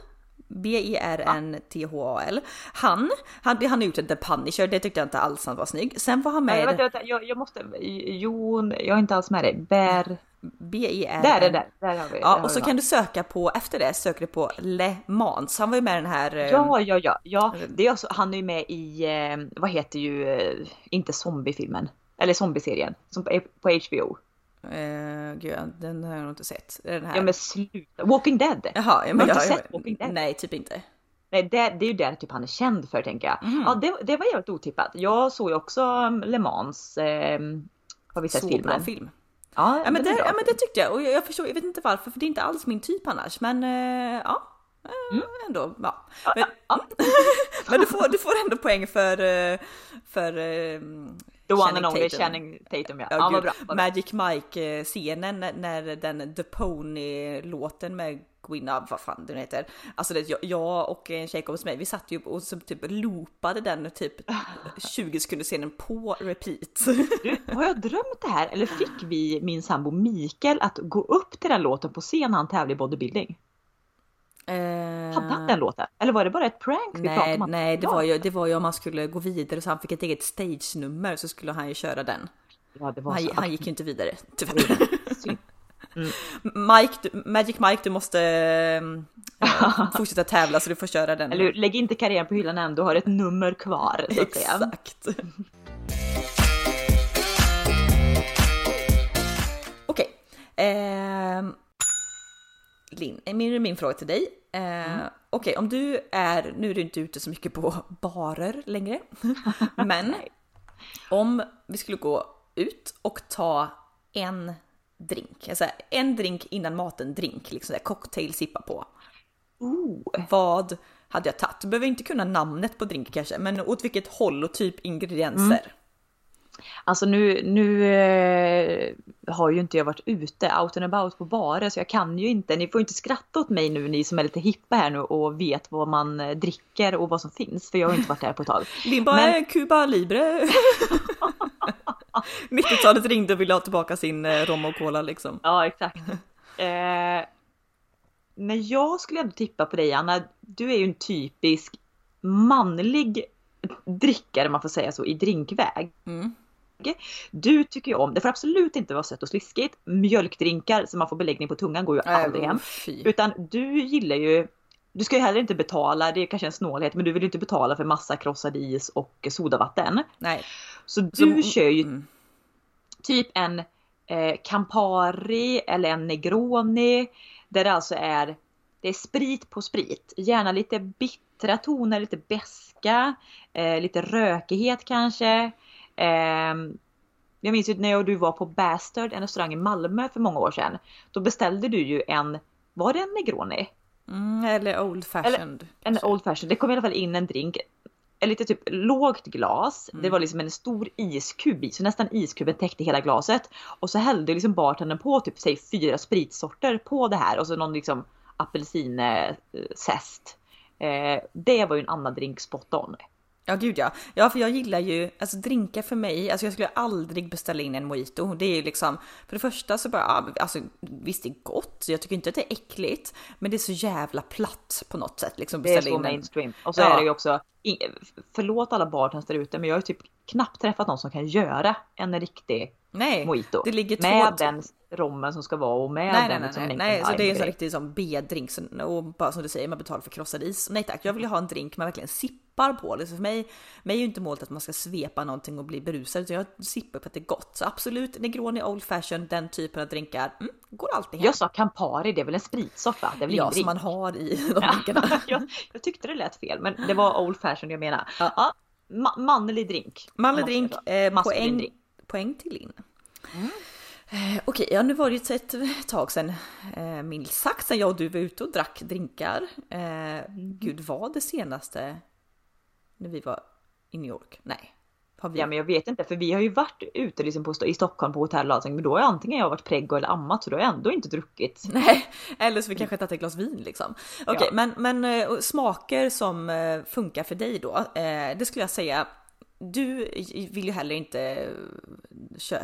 B-E-R-N-T-H-A-L. Han, han, han har gjort The Punisher, det tyckte jag inte alls han var snygg. Sen var han med... Nej, vänta, vänta, jag, jag måste... Jon, jag är inte alls med dig. Ber... B-I-R. Där är det, där har vi. Ja, och så kan du söka på, efter det söker du på Le Mans. Han var ju med i den här... Ja, ja, ja, ja. Det är också, han är ju med i, eh, vad heter ju, eh, inte zombiefilmen, eller zombieserien, som på, på HBO. Uh, gud, den har jag nog inte sett. Den här. Ja men sluta, Walking Dead! Jaha, ja, men har du inte sett Walking Dead? Nej, typ inte. Nej, det, det är ju det typ han är känd för tänker jag. Mm. Ja, det, det var jävligt otippat. Jag såg ju också um, Le Mans, eh, har vi sett Så filmen? bra film. Ja, ja, men det, ja, men det tyckte jag och jag, jag förstår, jag vet inte varför för det är inte alls min typ annars men uh, ja. Uh, mm. Ändå, ja. Men, ja, men du, får, du får ändå poäng för, uh, för The one and only Channing Tatum ja. ja, ja bra, Magic Mike-scenen när den The Pony-låten med Gwynna, vad fan den heter. Alltså det, jag och en tjejkompis med vi satt ju och så typ loopade den typ 20 sekunder scenen på repeat. Du, har jag drömt det här eller fick vi min sambo Mikael att gå upp till den låten på scen när han tävlade i bodybuilding? Eh... Hade han den låten? Eller var det bara ett prank vi nej, pratade om? Nej, det var, ju, det var ju om man skulle gå vidare så han fick ett eget stage-nummer så skulle han ju köra den. Ja, han, han gick ju inte vidare tyvärr. Mm. Mike, du, Magic Mike, du måste äh, fortsätta tävla så du får köra den. Eller lägg inte karriären på hyllan än, du har ett nummer kvar. Exakt. Okej. Okay. Eh, Linn, min, min fråga till dig. Eh, mm. Okej, okay, om du är, nu är du inte ute så mycket på barer längre, men om vi skulle gå ut och ta en drink, alltså en drink innan maten, drink, liksom där cocktail sippa på. Ooh. Vad hade jag tagit? Du behöver inte kunna namnet på drink kanske, men åt vilket håll och typ ingredienser. Mm. Alltså nu, nu eh, har ju inte jag varit ute out and about på barer så jag kan ju inte. Ni får inte skratta åt mig nu ni som är lite hippa här nu och vet vad man eh, dricker och vad som finns. För jag har inte varit där på ett tag. Limba Men... är Cuba Libre. 90-talet ringde och ville ha tillbaka sin eh, rom och cola liksom. Ja exakt. Eh, men jag skulle ändå tippa på dig Anna. Du är ju en typisk manlig drickare, man får säga så, i drinkväg. Mm. Du tycker ju om, det får absolut inte vara sött och sliskigt. Mjölkdrinkar som man får beläggning på tungan går ju aldrig hem. Utan du gillar ju du ska ju heller inte betala, det är kanske en snålhet, men du vill ju inte betala för massa krossad is och sodavatten. Nej. Så du så, kör ju mm. typ en eh, Campari eller en Negroni där det alltså är, det är sprit på sprit. Gärna lite bittra toner, lite beska, eh, lite rökighet kanske. Eh, jag minns ju när jag och du var på Bastard, en restaurang i Malmö för många år sedan. Då beställde du ju en, var det en Negroni? Mm, eller Old Fashioned. Eller, en Old Fashioned. Det kom i alla fall in en drink. Ett lite typ lågt glas. Mm. Det var liksom en stor iskub i, så nästan iskuben täckte hela glaset. Och så hällde liksom bartendern på typ säg fyra spritsorter på det här och så någon liksom apelsinzest. Eh, det var ju en annan drink spot on. Ja gud ja. Ja för jag gillar ju, alltså drinkar för mig, alltså jag skulle aldrig beställa in en mojito. Det är ju liksom, för det första så bara, alltså visst det är gott, jag tycker inte att det är äckligt, men det är så jävla platt på något sätt. Liksom, det är så mainstream. Och så ja. är det ju också, förlåt alla bartenders där ute, men jag har ju typ knappt träffat någon som kan göra en riktig Nej, mojito. Det ligger med två... den rommen som ska vara och med nej, den nej, liksom nej, nej, nej. så det är en sån riktig som B-drink och bara som du säger, man betalar för krossad is. Nej tack, jag vill ju ha en drink man verkligen sippar på. Liksom för mig, mig är ju inte målet att man ska svepa någonting och bli berusad, utan jag sippar på att det är gott. Så absolut, Negroni Old Fashion, den typen av drinkar, mm, går alltid hem. Jag sa Campari, det är väl en spritsort va? Det är väl ja, som man har i de drinkarna. jag, jag, tyckte det lät fel, men det var Old Fashion jag menar. Ja. ja ma manlig drink. Manlig drink, eh, poäng, drink. Poäng till Linn. Mm. Eh, okej, ja nu var det ju ett tag sedan, eh, minst sagt, sedan jag och du var ute och drack drinkar. Eh, gud, var det senaste när vi var i New York? Nej. Vi... Ja men jag vet inte för vi har ju varit ute liksom på, i Stockholm på hotell och allting men då har antingen jag varit preggo eller ammat så då har jag ändå inte druckit. Nej, eller så vi kanske tagit ett glas vin liksom. Okej, okay, ja. men, men eh, smaker som eh, funkar för dig då, eh, det skulle jag säga du vill ju heller inte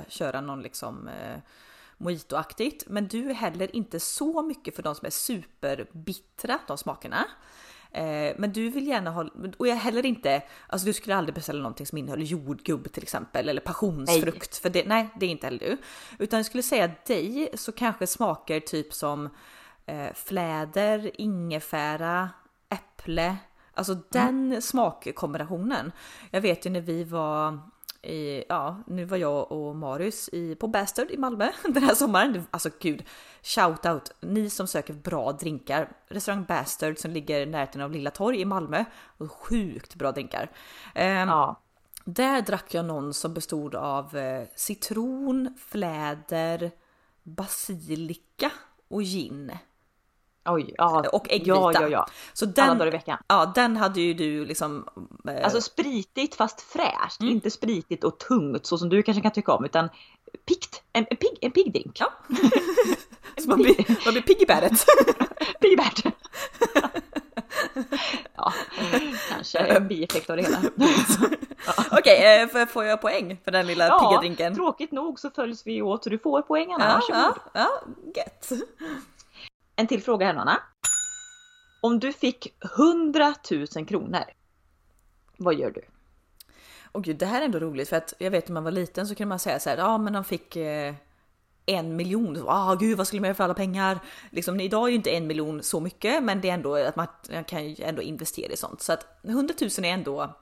köra någon liksom eh, mojitoaktigt, men du är heller inte så mycket för de som är superbittra, de smakerna. Eh, men du vill gärna ha, och jag heller inte, alltså du skulle aldrig beställa någonting som innehåller jordgubb till exempel eller passionsfrukt, nej. för det, nej det är inte heller du. Utan jag skulle säga dig så kanske smaker typ som eh, fläder, ingefära, äpple, Alltså mm. den smakkombinationen. Jag vet ju när vi var i, ja, nu var jag och Marius i, på Bastard i Malmö den här sommaren. Alltså gud, shout out ni som söker bra drinkar. Restaurang Bastard som ligger i närheten av Lilla Torg i Malmö. Och sjukt bra drinkar. Um, ja. Där drack jag någon som bestod av eh, citron, fläder, basilika och gin. Oj, ja. Och äggvita. Ja, ja, ja. Så den, Alla dagar i veckan. Ja, den hade ju du liksom. Eh... Alltså spritigt fast fräscht. Mm. Inte spritigt och tungt så som du kanske kan tycka om utan pikt. En, en, pigg, en pigg drink. Ja. man blir, man blir pigg i bäret. pigg i bäret. ja, kanske en bieffekt av det hela. ja. Okej, okay, får jag poäng för den lilla ja, pigga drinken? Tråkigt nog så följs vi åt så du får poäng Anna. Ja, Varsågod. Ja, ja, gött. En till fråga här Nanna. Om du fick 100 000 kronor, vad gör du? Och gud, det här är ändå roligt för att jag vet när man var liten så kunde man säga så här, ja men de fick eh, en miljon. Ah, gud, vad skulle man göra för alla pengar? Liksom, idag är ju inte en miljon så mycket, men det är ändå att man kan ju ändå investera i sånt. Så att 100 000 är ändå.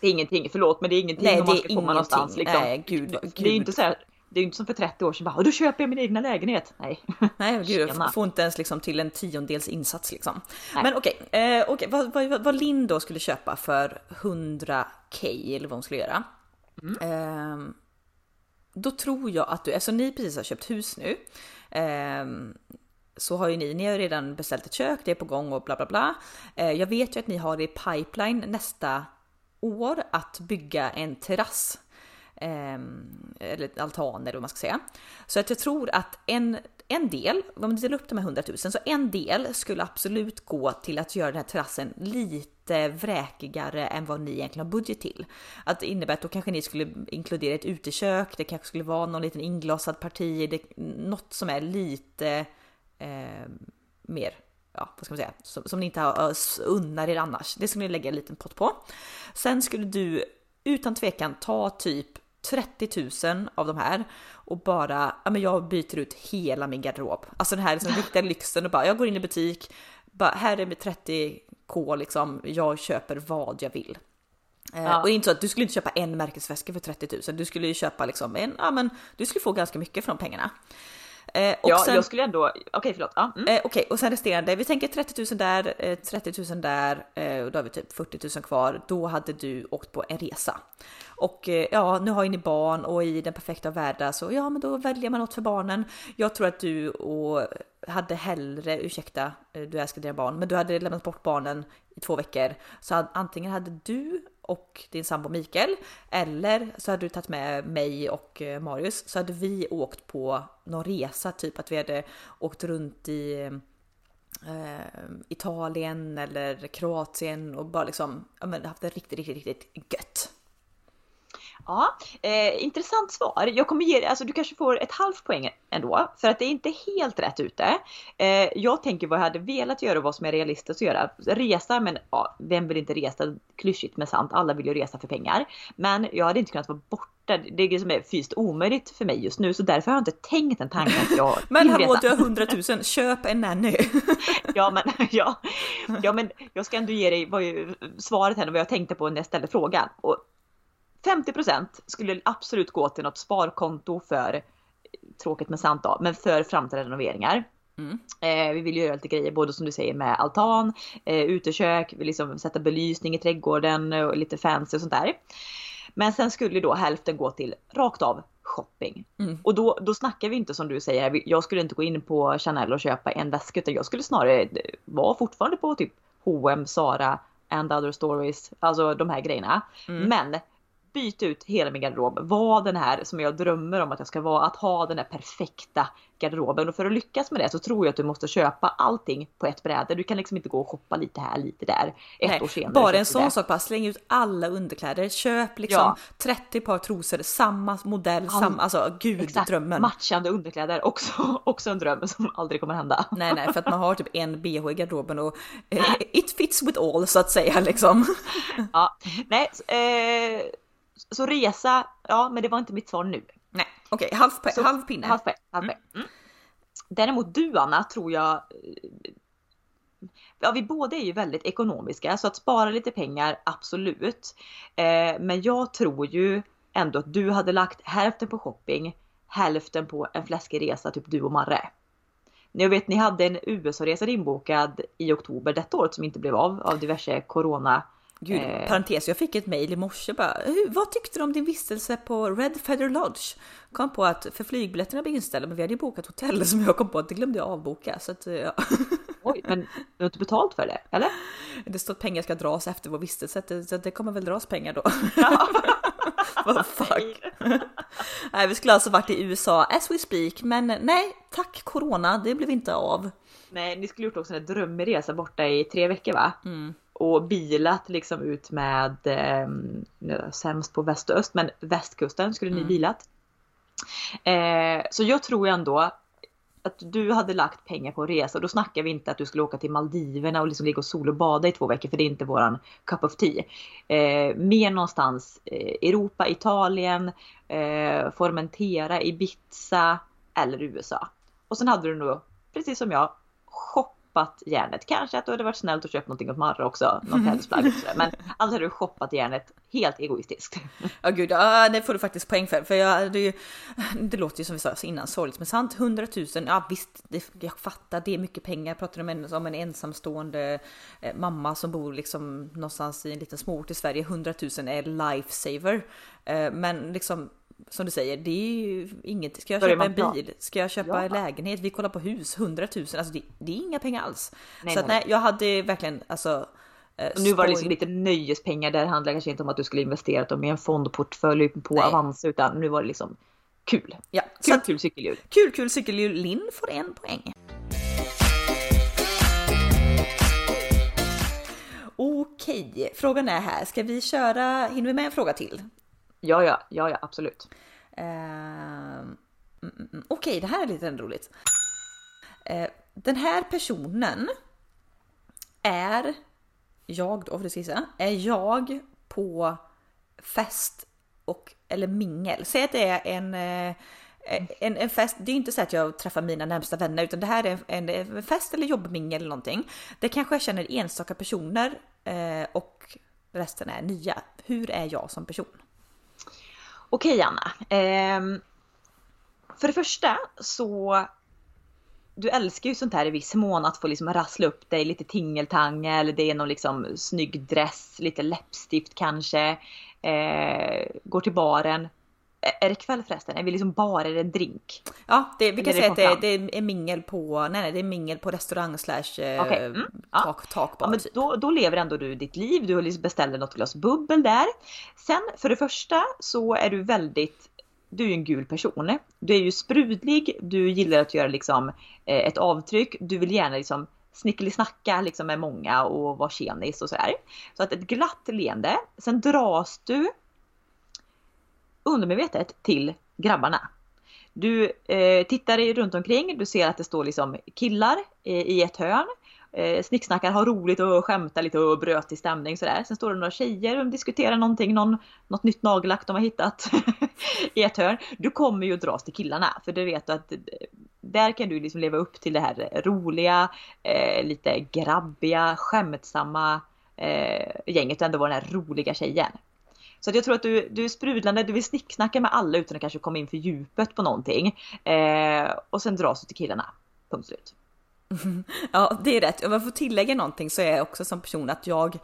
Det är ingenting, förlåt, men det är ingenting Nej, om man ska komma någonstans. Liksom. Nej, gud, gud. Det är inte så här det är ju inte som för 30 år sedan bara då köper jag min egna lägenhet. Nej. Nej, gud, får inte ens liksom till en tiondels insats liksom. Nej. Men okej, okay, eh, okay. vad, vad, vad Linn då skulle köpa för 100k eller vad hon skulle göra. Mm. Eh, då tror jag att du, eftersom ni precis har köpt hus nu, eh, så har ju ni, ni har redan beställt ett kök, det är på gång och bla bla bla. Eh, jag vet ju att ni har i pipeline nästa år att bygga en terrass Ehm, eller altan eller vad man ska säga. Så att jag tror att en, en del, om du delar upp de här 100 000, så en del skulle absolut gå till att göra den här terrassen lite vräkigare än vad ni egentligen har budget till. Att det innebär att då kanske ni skulle inkludera ett utekök, det kanske skulle vara någon liten inglasad parti, det, något som är lite eh, mer ja, vad ska man säga, som, som ni inte har, unnar er annars. Det skulle ni lägga en liten pott på. Sen skulle du utan tvekan ta typ 30 000 av de här och bara, ja men jag byter ut hela min garderob. Alltså den här liksom riktiga lyxen och bara, jag går in i butik, bara här är med 30k liksom, jag köper vad jag vill. Eh, ja. Och det är inte så att du skulle inte köpa en märkesväska för 30 000, du skulle ju köpa liksom en, ja men du skulle få ganska mycket för de pengarna. Eh, ja, sen, jag skulle ändå, okej okay, förlåt. Ja, mm. eh, okej, okay, och sen resterande, vi tänker 30 000 där, eh, 30 000 där, eh, och då har vi typ 40 000 kvar. Då hade du åkt på en resa. Och eh, ja, nu har ju ni barn och i den perfekta världen så ja, men då väljer man något för barnen. Jag tror att du och hade hellre, ursäkta, eh, du älskar dina barn, men du hade lämnat bort barnen i två veckor. Så antingen hade du och din sambo Mikael. Eller så hade du tagit med mig och eh, Marius så hade vi åkt på någon resa, typ att vi hade åkt runt i eh, Italien eller Kroatien och bara liksom ja, men haft det riktigt, riktigt, riktigt gött. Ja, eh, intressant svar. Jag kommer ge alltså du kanske får ett halvt poäng ändå, för att det är inte helt rätt ute. Eh, jag tänker vad jag hade velat göra och vad som är realistiskt att göra. Resa, men ja, vem vill inte resa? Klyschigt men sant, alla vill ju resa för pengar. Men jag hade inte kunnat vara borta. Det är det som är fysiskt omöjligt för mig just nu, så därför har jag inte tänkt den tanken att jag Men hallå, du har 100 000, köp en nanny! ja, men, ja, ja, men jag ska ändå ge dig vad svaret här, vad jag tänkte på när jag ställde frågan. Och 50% skulle absolut gå till något sparkonto för, tråkigt men sant då, men för framtida renoveringar. Mm. Eh, vi vill göra lite grejer både som du säger med altan, eh, utekök, vi liksom sätta belysning i trädgården och lite fancy och sånt där. Men sen skulle då hälften gå till rakt av shopping. Mm. Och då, då snackar vi inte som du säger, jag skulle inte gå in på Chanel och köpa en väska utan jag skulle snarare vara fortfarande på typ H&M, Sara and other stories, alltså de här grejerna. Mm. Men byta ut hela min garderob, vara den här som jag drömmer om att jag ska vara, att ha den här perfekta garderoben. Och för att lyckas med det så tror jag att du måste köpa allting på ett bräde. Du kan liksom inte gå och shoppa lite här, lite där. Ett Nej, år senare. Bara en sån sak, bara släng ut alla underkläder. Köp liksom ja. 30 par trosor, samma modell, All, samma, alltså gud exakt, drömmen. Matchande underkläder, också, också en dröm som aldrig kommer hända. Nej, nej, för att man har typ en bh i garderoben och eh, it fits with all så att säga liksom. Ja, nej, eh, så resa, ja men det var inte mitt svar nu. Nej, okej, okay, halv, halv pinne. Halv, halv mm. mm. Däremot du Anna tror jag eh, Ja, vi båda är ju väldigt ekonomiska så att spara lite pengar absolut. Eh, men jag tror ju ändå att du hade lagt hälften på shopping, hälften på en fläskig resa, typ du och Marre. Jag vet ni hade en USA-resa inbokad i oktober detta året som inte blev av av diverse corona Gud, eh. parentes, jag fick ett mail i morse bara. Vad tyckte du om din vistelse på Red Feather Lodge? Kom på att för flygbiljetterna blev inställda, men vi hade ju bokat hotell som jag kom på att det glömde jag avboka. Så att, ja. Oj, men du har inte betalt för det, eller? Det står att pengar ska dras efter vår vistelse, så det kommer väl dras pengar då. Ja. Vad fuck. nej, vi skulle alltså varit i USA as we speak, men nej, tack corona, det blev inte av. Nej, ni skulle gjort också en drömmig resa borta i tre veckor va? Mm och bilat liksom ut med, eh, sämst på väst och öst, men västkusten skulle ni mm. bilat. Eh, så jag tror ändå att du hade lagt pengar på resa och då snackar vi inte att du skulle åka till Maldiverna och liksom ligga och sol och bada i två veckor för det är inte våran cup of tea. Eh, mer någonstans eh, Europa, Italien, eh, Formentera, Ibiza eller USA. Och sen hade du nog, precis som jag, shoppat shoppat järnet. Kanske att du hade varit snällt och köpt någonting åt Marre också, något klädesplagg. Men alltså hade du shoppat järnet helt egoistiskt. Ja gud, ja, det får du faktiskt poäng för. För jag, det, det låter ju som vi sa innan sorgligt men sant. 100 000, ja visst, det, jag fattar det är mycket pengar. Jag pratar om en, om en ensamstående eh, mamma som bor liksom någonstans i en liten småort i Sverige. 100 000 är lifesaver. Eh, men liksom som du säger, det är ju inget. Ska jag köpa en bil? Ska jag köpa en lägenhet? Vi kollar på hus, 100 000. Alltså det, det är inga pengar alls. Nej, så nej. Att, nej, jag hade verkligen alltså Eh, nu var det liksom lite nöjespengar, där handlade kanske inte om att du skulle investera dem i en fondportfölj på Nej. Avanza utan nu var det liksom kul. Ja, kul, kul cykelhjul. Kul, kul cykelhjul. Linn får en poäng. Okej, frågan är här. Ska vi köra, hinner vi med en fråga till? Ja, ja, ja, ja absolut. Eh, mm, mm. Okej, det här är lite roligt. Eh, den här personen är jag då, för det sista, är jag på fest och eller mingel. Säg att det är en eh, en, en fest, det är inte så att jag träffar mina närmsta vänner utan det här är en, en fest eller jobbmingel eller någonting. Det kanske jag känner enstaka personer eh, och resten är nya. Hur är jag som person? Okej Anna. Eh, för det första så du älskar ju sånt här i viss mån att få liksom rassla upp dig lite tingeltangel, det är någon liksom snygg dress, lite läppstift kanske, eh, går till baren, är det kväll förresten? Är vi liksom bar eller en drink? Ja, det, vi kan säga att det, det, är mingel på, nej, nej det är mingel på restaurang slash eh, okay. mm, tak, ja. takbar. Ja, men typ. då, då lever ändå du ditt liv, du liksom beställer något glas bubbel där. Sen för det första så är du väldigt du är ju en gul person. Du är ju sprudlig, du gillar att göra liksom eh, ett avtryck, du vill gärna liksom snickelisnacka liksom med många och vara tjenis och sådär. Så att ett glatt leende. Sen dras du undermedvetet till grabbarna. Du eh, tittar runt omkring, du ser att det står liksom killar eh, i ett hörn. Eh, snicksnackar, har roligt och skämtar lite och bröt i stämning sådär. Sen står det några tjejer och diskuterar någonting, någon, något nytt nagellack de har hittat i ett hörn. Du kommer ju att dras till killarna för du vet att eh, där kan du liksom leva upp till det här roliga, eh, lite grabbiga, skämtsamma eh, gänget och ändå vara den här roliga tjejen. Så jag tror att du, du är sprudlande, du vill snicksnacka med alla utan att kanske komma in för djupet på någonting. Eh, och sen dras du till killarna. Punkt slut. Ja, det är rätt. Om jag får tillägga någonting så är jag också som person att jag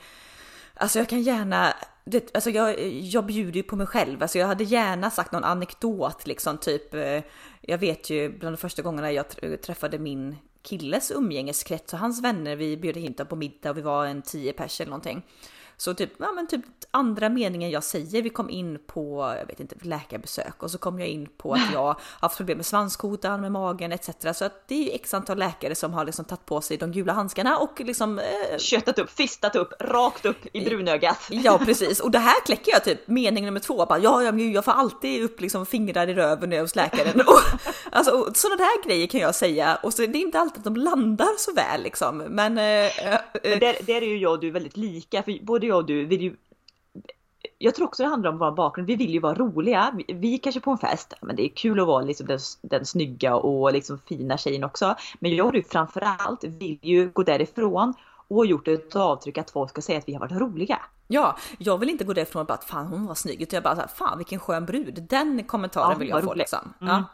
Alltså jag kan gärna, det, alltså jag, jag bjuder ju på mig själv. Alltså jag hade gärna sagt någon anekdot liksom typ. Eh, jag vet ju bland de första gångerna jag träffade min killes umgängeskrets och hans vänner. Vi bjöd hit dem på middag och vi var en tio pers eller någonting. Så typ, ja men typ andra meningen jag säger, vi kom in på, jag vet inte, läkarbesök och så kom jag in på att jag har haft problem med svanskotan, med magen etc. Så att det är ju x antal läkare som har liksom tagit på sig de gula handskarna och liksom... Eh, Köttat upp, fistat upp, rakt upp i brunögat. Ja precis, och det här kläcker jag typ mening nummer två, bara ja, jag, jag får alltid upp liksom fingrar i röven när jag är hos läkaren. Och, alltså sådana där grejer kan jag säga och så det är inte alltid att de landar så väl liksom. Men... Eh, eh, men där, där är ju jag och du väldigt lika, för både både jag och du vill ju jag tror också det handlar om vår bakgrund. Vi vill ju vara roliga. Vi, vi kanske på en fest, men det är kul att vara liksom den, den snygga och liksom fina tjejen också. Men jag och du framförallt vill ju gå därifrån och gjort ett avtryck att folk ska säga att vi har varit roliga. Ja, jag vill inte gå därifrån och bara att fan hon var snygg, utan jag bara så här, fan vilken skön brud. Den kommentaren ja, vill jag få liksom. Mm. Ja.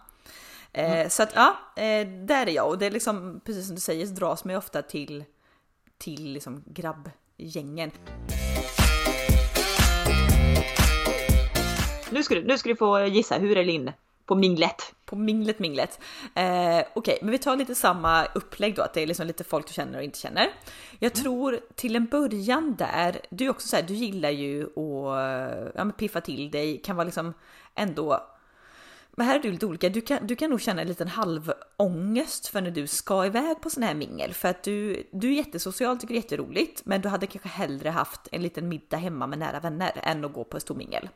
Eh, så att ja, eh, där är jag och det är liksom precis som du säger så dras mig ofta till till liksom grabbgängen. Nu ska, du, nu ska du få gissa, hur är Linn på minglet? På minglet minglet. Eh, Okej, okay, men vi tar lite samma upplägg då, att det är liksom lite folk du känner och inte känner. Jag mm. tror till en början där, du är också så här, du gillar ju att ja, piffa till dig, kan vara liksom ändå men här är du lite olika. Du kan, du kan nog känna en liten halvångest för när du ska iväg på sån här mingel för att du, du är jättesocial, tycker det är jätteroligt, men du hade kanske hellre haft en liten middag hemma med nära vänner än att gå på en stor mingel.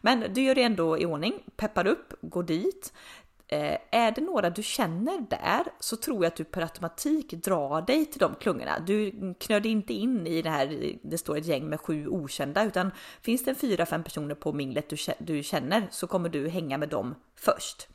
Men du gör det ändå i ordning, peppar upp, går dit, Eh, är det några du känner där så tror jag att du per automatik drar dig till de klungorna. Du knöd inte in i det här, det står ett gäng med sju okända, utan finns det en fyra, fem personer på minglet du känner så kommer du hänga med dem först.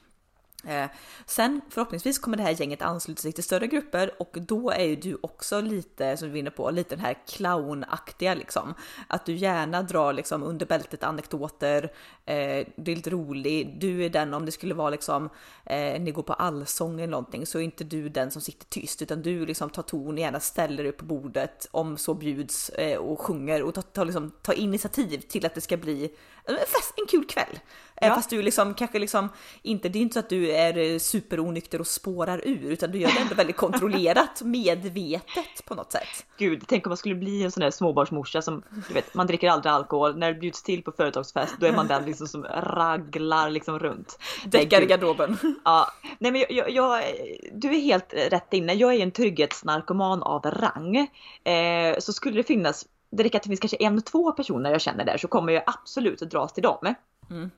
Eh, sen förhoppningsvis kommer det här gänget ansluta sig till större grupper och då är ju du också lite, som du vinner på, lite den här clownaktiga liksom. Att du gärna drar liksom under bältet anekdoter, eh, du är lite rolig, du är den om det skulle vara liksom, eh, ni går på allsång eller någonting så är inte du den som sitter tyst utan du liksom tar ton, gärna ställer dig på bordet om så bjuds eh, och sjunger och tar, tar, liksom, tar initiativ till att det ska bli fest, en kul kväll. Ja. Fast du liksom kanske liksom inte, det är inte så att du är superonykter och spårar ur utan du gör det ändå väldigt kontrollerat, medvetet på något sätt. Gud, tänk om man skulle bli en sån där småbarnsmorsa som, du vet, man dricker aldrig alkohol. När det bjuds till på företagsfest, då är man den liksom som raglar liksom runt. Däckar i garderoben. Ja, nej men jag, jag, du är helt rätt inne. Jag är en trygghetsnarkoman av rang. Eh, så skulle det finnas det räcker att det finns kanske en, två personer jag känner där så kommer jag absolut att dras till dem. Mm.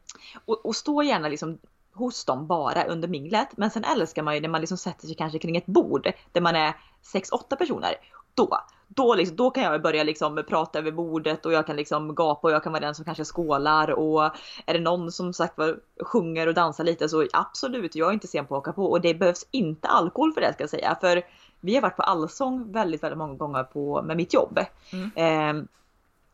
Och, och stå gärna liksom hos dem bara under minglet. Men sen älskar man ju när man liksom sätter sig kanske kring ett bord där man är 6-8 personer. Då, då, liksom, då kan jag börja liksom prata över bordet och jag kan liksom gapa och jag kan vara den som kanske skålar och är det någon som sagt var sjunger och dansar lite så absolut, jag är inte sen på att åka på och det behövs inte alkohol för det ska jag säga. För vi har varit på allsång väldigt, väldigt många gånger på, med mitt jobb. Mm. Eh,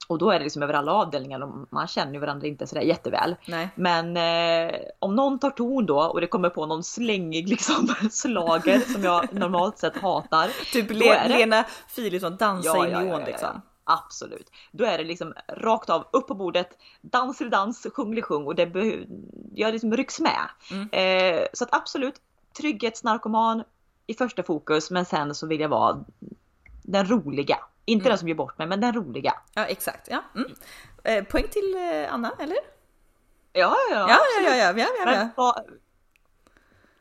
och då är det liksom över alla avdelningar och man känner ju varandra inte sådär jätteväl. Nej. Men eh, om någon tar ton då och det kommer på någon slängig liksom slager som jag normalt sett hatar. Typ Le det... Lena Philipsson dansa ja, i neon ja, ja, liksom. Absolut. Då är det liksom rakt av upp på bordet, dans eller dans, sjung eller sjung och det jag liksom rycks med. Mm. Eh, så att absolut, trygghetsnarkoman i första fokus men sen så vill jag vara den roliga. Inte mm. den som gör bort mig men den roliga. Ja exakt. Ja. Mm. Eh, poäng till eh, Anna eller? Ja, ja, ja. Ja, ja, ja, ja, ja, vad,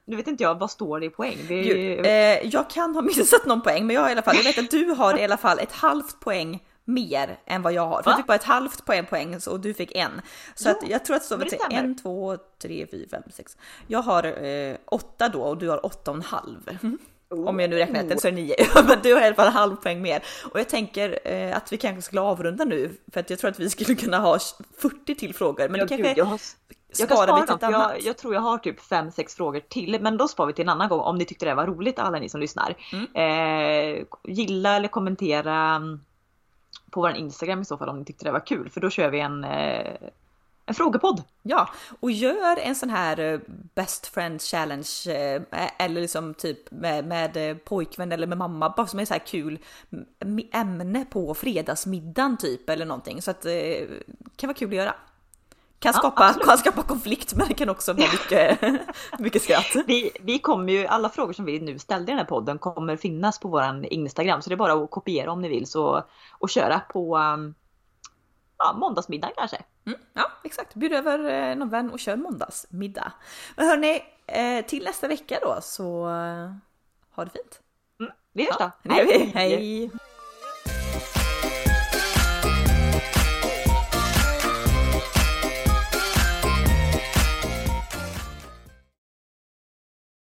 nu vet inte jag, vad står det i poäng? Det ju, eh, jag kan ha missat någon poäng, men jag har i alla fall, jag vet att du har i alla fall ett halvt poäng mer än vad jag har. För jag fick bara ett halvt poäng poäng och du fick en. Så att jag tror att det står en, två, tre, fyra, fem, sex. Jag har eh, åtta då och du har åtta och en halv. Oh. Om jag nu räknar rätt så är det nio. Men du har i alla fall halv poäng mer. Och jag tänker eh, att vi kanske skulle avrunda nu för att jag tror att vi skulle kunna ha 40 till frågor. Men ja, det kanske jag, har, jag kan spara dem, jag, jag, tror jag har typ 5-6 frågor till. Men då sparar vi till en annan gång om ni tyckte det var roligt alla ni som lyssnar. Mm. Eh, gilla eller kommentera på vår Instagram i så fall om ni tyckte det var kul för då kör vi en, eh, en frågepodd. Ja, och gör en sån här eh, best friend challenge eh, eh, eller liksom typ med, med eh, pojkvän eller med mamma bara som är så här kul ämne på fredagsmiddagen typ eller någonting så att det kan vara kul att göra. Kan skapa, ja, kan skapa konflikt men det kan också vara mycket, mycket skratt. Vi, vi kommer ju, alla frågor som vi nu ställde i den här podden kommer finnas på våran Instagram så det är bara att kopiera om ni vill så, och köra på um, ja, måndagsmiddag kanske. Mm, ja exakt, bjud över eh, någon vän och kör måndagsmiddag. Men hörni, eh, till nästa vecka då så uh, ha det fint. Mm, vi hörs då. Ja, hej! hej.